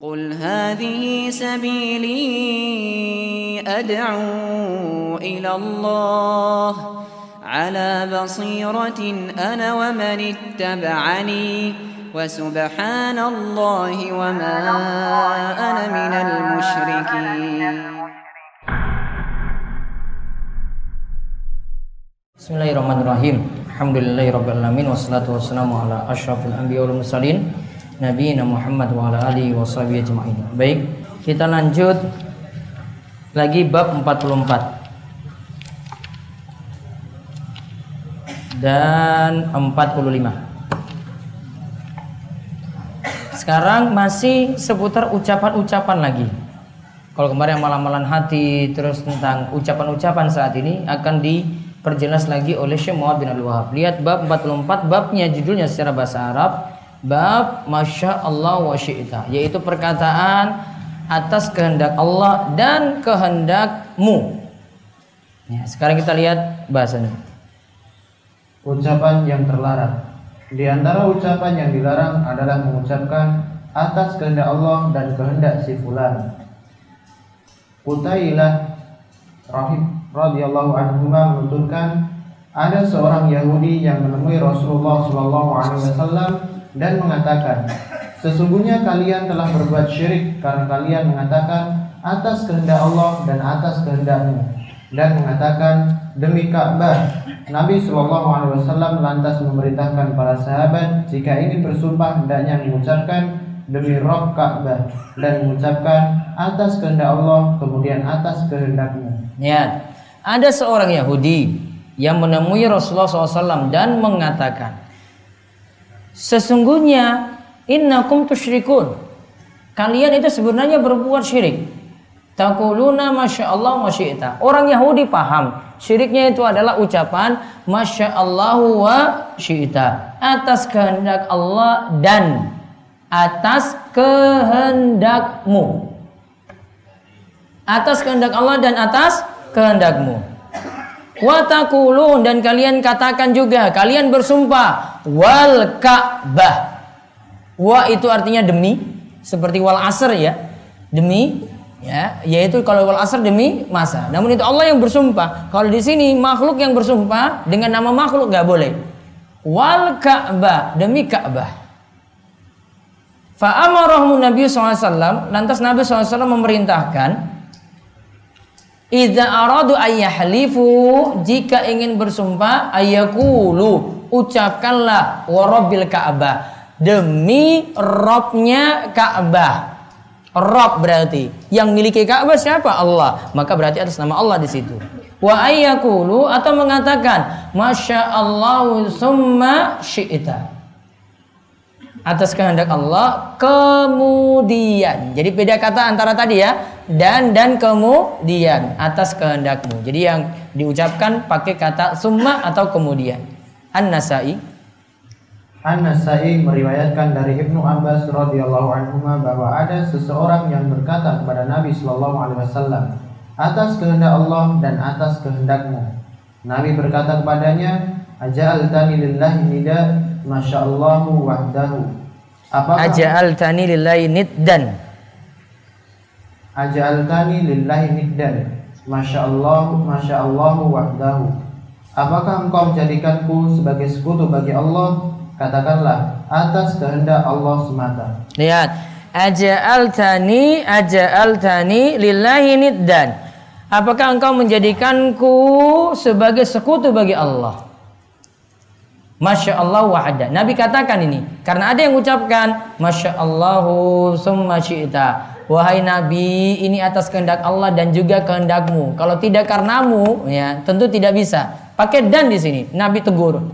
قل هذه سبيلي أدعو إلى الله على بصيرة أنا ومن اتبعني وسبحان الله وما أنا من المشركين. بسم الله الرحمن الرحيم. الحمد لله رب العالمين والصلاة والسلام على أشرف الأنبياء والمرسلين nabiyina Muhammad wa ala alihi washabihi ajmain. Baik, kita lanjut lagi bab 44. Dan 45. Sekarang masih seputar ucapan-ucapan lagi. Kalau kemarin malam-malam hati terus tentang ucapan-ucapan saat ini akan diperjelas lagi oleh Syekh Muhammad bin Abdul Wahab. Lihat bab 44 babnya judulnya secara bahasa Arab bab Masya Allah wa syi'ta yaitu perkataan atas kehendak Allah dan kehendakmu. Ya, sekarang kita lihat bahasanya. Ucapan yang terlarang. Di antara ucapan yang dilarang adalah mengucapkan atas kehendak Allah dan kehendak si fulan. Utailah rahim radhiyallahu anhu menuturkan ada seorang Yahudi yang menemui Rasulullah Shallallahu alaihi wasallam dan mengatakan, Sesungguhnya kalian telah berbuat syirik karena kalian mengatakan atas kehendak Allah dan atas kehendakmu dan mengatakan demi Ka'bah. Nabi Shallallahu Alaihi Wasallam lantas memerintahkan para sahabat jika ini bersumpah hendaknya mengucapkan demi Rob Ka'bah dan mengucapkan atas kehendak Allah kemudian atas kehendakmu. Ya, ada seorang Yahudi yang menemui Rasulullah SAW dan mengatakan, Sesungguhnya innakum tusyrikun. Kalian itu sebenarnya berbuat syirik. Taquluna masya Allah masyi'ta. Orang Yahudi paham. Syiriknya itu adalah ucapan masya Allah wa syi'ta. Atas kehendak Allah dan atas kehendakmu. Atas kehendak Allah dan atas kehendakmu. Watakulun dan kalian katakan juga, kalian bersumpah wal Ka'bah. Wa itu artinya demi, seperti wal asr ya. Demi ya, yaitu kalau wal asr demi masa. Namun itu Allah yang bersumpah. Kalau di sini makhluk yang bersumpah dengan nama makhluk nggak boleh. Wal Ka'bah demi Ka'bah. Fa'amarahum Nabi SAW Lantas Nabi SAW memerintahkan Idza aradu ayyahlifu jika ingin bersumpah ayakulu ucapkanlah warabbil Ka'bah demi Robnya Ka'bah. Rob berarti yang miliki Ka'bah siapa? Allah. Maka berarti atas nama Allah di situ. Wa ayyakulu atau mengatakan masya Allah summa syi'ta atas kehendak Allah kemudian. Jadi beda kata antara tadi ya dan dan kemudian atas kehendakmu. Jadi yang diucapkan pakai kata summa atau kemudian. An-Nasai An-Nasai meriwayatkan dari Ibnu Abbas radhiyallahu anhu bahwa ada seseorang yang berkata kepada Nabi sallallahu alaihi wasallam atas kehendak Allah dan atas kehendakmu. Nabi berkata kepadanya, "Aja'altani lillahi nida Masya Allahu wahdahu. Apakah Aja'altani lillahi niddan. Aja'altani lillahi niddan. Masya Allah, Masya Allahu wahdahu. Apakah engkau menjadikanku sebagai sekutu bagi Allah? Katakanlah atas kehendak Allah semata. Lihat, aja'altani aja'altani lillahi niddan. Apakah engkau menjadikanku sebagai sekutu bagi Allah? Masya Allah wahada. Nabi katakan ini karena ada yang mengucapkan Masya Allahu summa syi'ta. Wahai Nabi, ini atas kehendak Allah dan juga kehendakmu. Kalau tidak karenamu, ya tentu tidak bisa. Pakai dan di sini. Nabi tegur.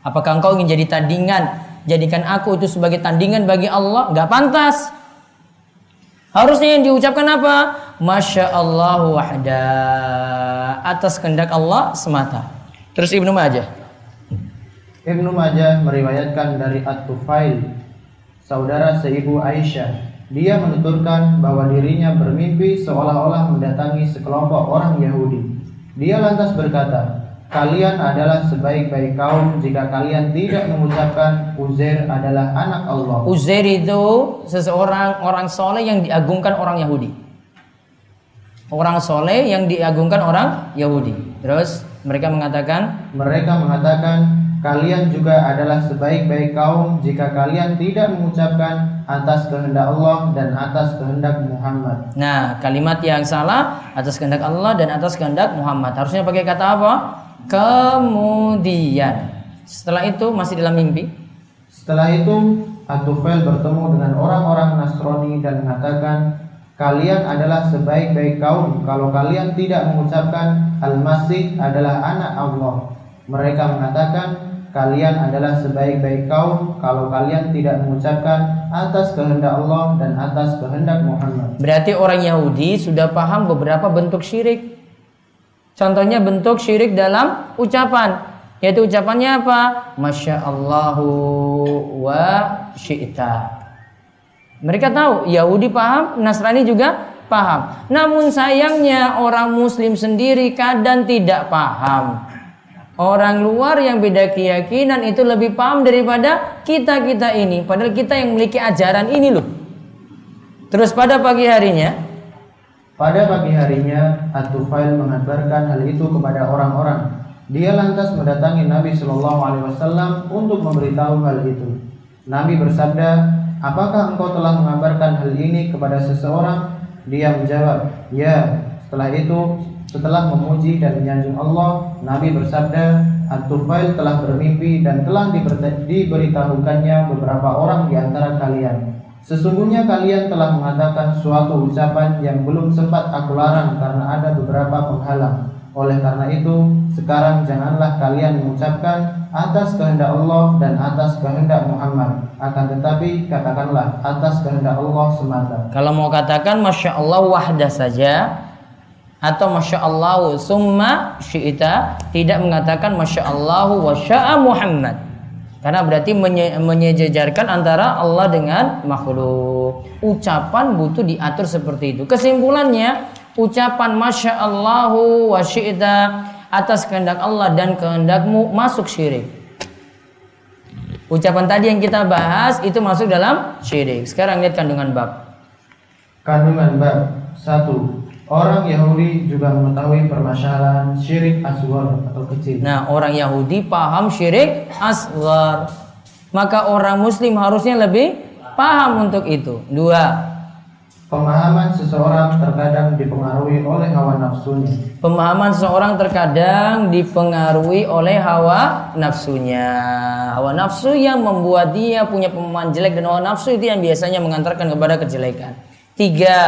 Apakah engkau ingin jadi tandingan? Jadikan aku itu sebagai tandingan bagi Allah? Gak pantas. Harusnya yang diucapkan apa? Masya Allah wahda. Atas kehendak Allah semata. Terus Ibnu Majah. Ibnu Majah meriwayatkan dari At-Tufail, saudara seibu Aisyah. Dia menuturkan bahwa dirinya bermimpi seolah-olah mendatangi sekelompok orang Yahudi. Dia lantas berkata, kalian adalah sebaik-baik kaum jika kalian tidak mengucapkan Uzair adalah anak Allah. Uzair itu seseorang orang soleh yang diagungkan orang Yahudi. Orang soleh yang diagungkan orang Yahudi. Terus mereka mengatakan, mereka mengatakan kalian juga adalah sebaik-baik kaum jika kalian tidak mengucapkan atas kehendak Allah dan atas kehendak Muhammad. Nah, kalimat yang salah atas kehendak Allah dan atas kehendak Muhammad. Harusnya pakai kata apa? Kemudian. Setelah itu masih dalam mimpi. Setelah itu Atufail bertemu dengan orang-orang Nasrani dan mengatakan, Kalian adalah sebaik-baik kaum kalau kalian tidak mengucapkan Al-Masih adalah anak Allah. Mereka mengatakan, kalian adalah sebaik-baik kaum kalau kalian tidak mengucapkan atas kehendak Allah dan atas kehendak Muhammad. Berarti orang Yahudi sudah paham beberapa bentuk syirik. Contohnya bentuk syirik dalam ucapan. Yaitu ucapannya apa? Masya Allahu wa syi'ta. Mereka tahu, Yahudi paham, Nasrani juga paham. Namun sayangnya orang muslim sendiri kadang tidak paham. Orang luar yang beda keyakinan itu lebih paham daripada kita-kita ini. Padahal kita yang memiliki ajaran ini loh. Terus pada pagi harinya, pada pagi harinya, At-Tufail mengabarkan hal itu kepada orang-orang. Dia lantas mendatangi Nabi Shallallahu Alaihi Wasallam untuk memberitahu hal itu. Nabi bersabda, apakah engkau telah mengabarkan hal ini kepada seseorang? Dia menjawab, ya. Setelah itu setelah memuji dan menyanjung Allah, Nabi bersabda, At-Tufail telah bermimpi dan telah diberitahukannya beberapa orang di antara kalian. Sesungguhnya kalian telah mengatakan suatu ucapan yang belum sempat aku larang karena ada beberapa penghalang. Oleh karena itu, sekarang janganlah kalian mengucapkan atas kehendak Allah dan atas kehendak Muhammad. Akan tetapi katakanlah atas kehendak Allah semata. Kalau mau katakan Masya Allah wahdah saja, atau masya Allah summa syi'ita tidak mengatakan masya Allah wa sya'a Muhammad. Karena berarti menye menyejajarkan antara Allah dengan makhluk. Ucapan butuh diatur seperti itu. Kesimpulannya ucapan masya Allah wa syi'ita atas kehendak Allah dan kehendakmu masuk syirik. Ucapan tadi yang kita bahas itu masuk dalam syirik. Sekarang lihat kandungan bab. Kandungan bab satu Orang Yahudi juga mengetahui permasalahan syirik aswar atau kecil. Nah, orang Yahudi paham syirik aswar. Maka orang muslim harusnya lebih paham untuk itu. Dua. Pemahaman seseorang terkadang dipengaruhi oleh hawa nafsunya. Pemahaman seseorang terkadang dipengaruhi oleh hawa nafsunya. Hawa nafsu yang membuat dia punya pemahaman jelek dan hawa nafsu itu yang biasanya mengantarkan kepada kejelekan. Tiga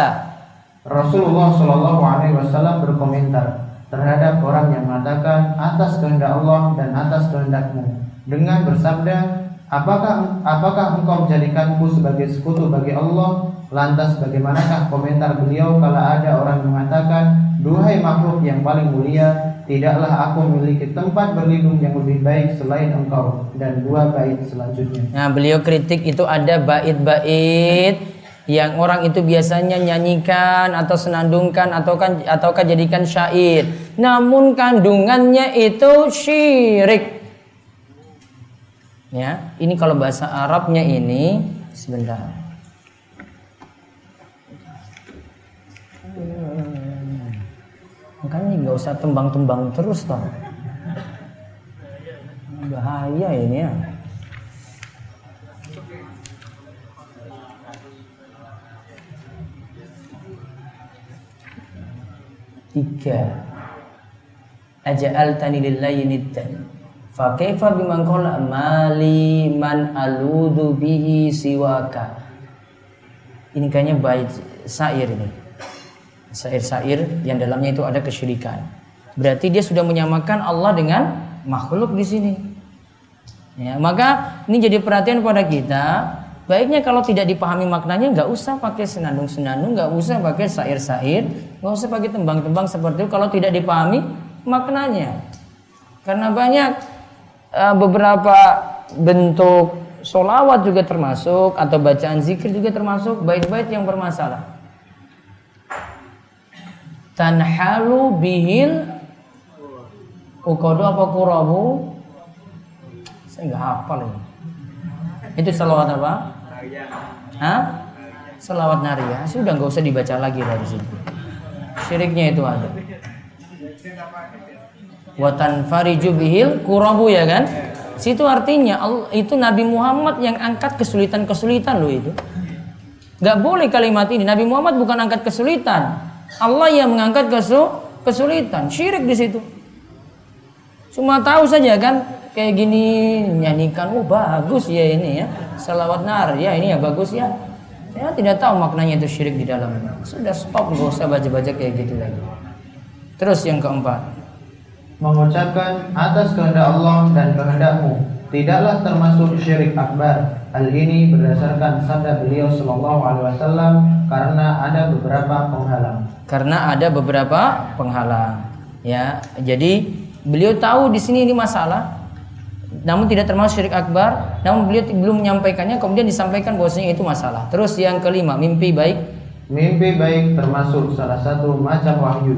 Rasulullah Shallallahu Alaihi Wasallam berkomentar terhadap orang yang mengatakan atas kehendak Allah dan atas kehendakmu. Dengan bersabda apakah apakah engkau menjadikanku sebagai sekutu bagi Allah? Lantas bagaimanakah komentar beliau kalau ada orang mengatakan duhai makhluk yang paling mulia tidaklah aku memiliki tempat berlindung yang lebih baik selain engkau dan dua bait selanjutnya nah beliau kritik itu ada bait-bait yang orang itu biasanya nyanyikan atau senandungkan atau kan ataukah jadikan syair. Namun kandungannya itu syirik. Ya, ini kalau bahasa Arabnya ini sebentar. Makanya nggak usah tembang-tembang terus toh. Bahaya ini ya. Tiga. Aja'altani lillahi niddan. Fa kaifa biman qala? Mali man aludu bihi siwaka. Ini kayaknya bait syair ini. Syair-syair yang dalamnya itu ada kesyirikan. Berarti dia sudah menyamakan Allah dengan makhluk di sini. Ya maka ini jadi perhatian pada kita Baiknya kalau tidak dipahami maknanya nggak usah pakai senandung-senandung, nggak usah pakai sair-sair, nggak usah pakai tembang-tembang seperti itu kalau tidak dipahami maknanya. Karena banyak uh, beberapa bentuk solawat juga termasuk atau bacaan zikir juga termasuk bait-bait yang bermasalah. Tanhalu bihil Ukodo apa kurabu? Saya nggak hafal ini. Itu selawat apa? Hah? Selawat naria. Sudah nggak usah dibaca lagi dari situ. Syiriknya itu ada. Watan fariju bihil kurabu ya kan? Situ artinya itu Nabi Muhammad yang angkat kesulitan-kesulitan loh itu. Gak boleh kalimat ini. Nabi Muhammad bukan angkat kesulitan. Allah yang mengangkat kesu kesulitan. Syirik di situ. Cuma tahu saja kan kayak gini nyanyikan, oh bagus ya ini ya. Salawat nar ya ini ya bagus ya. Saya tidak tahu maknanya itu syirik di dalamnya. Sudah stop gak usah baca-baca kayak gitu lagi. Terus yang keempat. mengucapkan atas kehendak Allah dan kehendakmu tidaklah termasuk syirik akbar. Hal ini berdasarkan sabda beliau Shallallahu Alaihi Wasallam karena ada beberapa penghalang. Karena ada beberapa penghalang. Ya, jadi beliau tahu di sini ini masalah, namun tidak termasuk syirik akbar. Namun beliau belum menyampaikannya, kemudian disampaikan bahwasanya itu masalah. Terus yang kelima, mimpi baik. Mimpi baik termasuk salah satu macam wahyu.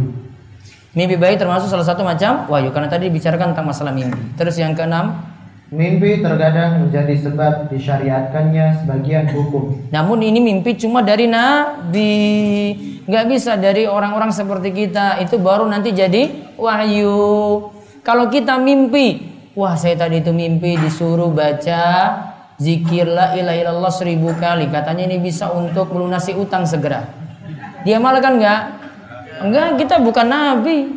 Mimpi baik termasuk salah satu macam wahyu karena tadi dibicarakan tentang masalah mimpi. Terus yang keenam, Mimpi terkadang menjadi sebab disyariatkannya sebagian hukum. namun ini mimpi cuma dari nabi, nggak bisa dari orang-orang seperti kita. Itu baru nanti jadi wahyu. Kalau kita mimpi, wah saya tadi itu mimpi disuruh baca zikir la ilaha illallah seribu kali. Katanya ini bisa untuk melunasi utang segera. Dia malah kan nggak? Enggak, kita bukan nabi.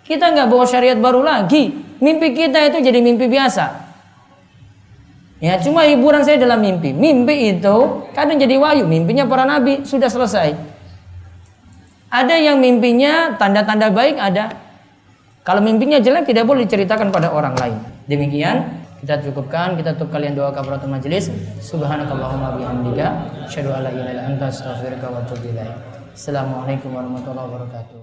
Kita nggak bawa syariat baru lagi. Mimpi kita itu jadi mimpi biasa. Ya, cuma hiburan saya dalam mimpi. Mimpi itu kadang jadi wahyu. Mimpinya para nabi sudah selesai. Ada yang mimpinya tanda-tanda baik ada. Kalau mimpinya jelek tidak boleh diceritakan pada orang lain. Demikian kita cukupkan kita tutup kalian doa kafaratul majelis. Subhanakallahumma bihamdika asyhadu an la ilaha illa anta astaghfiruka wa atubu ilaik. Assalamualaikum warahmatullahi wabarakatuh.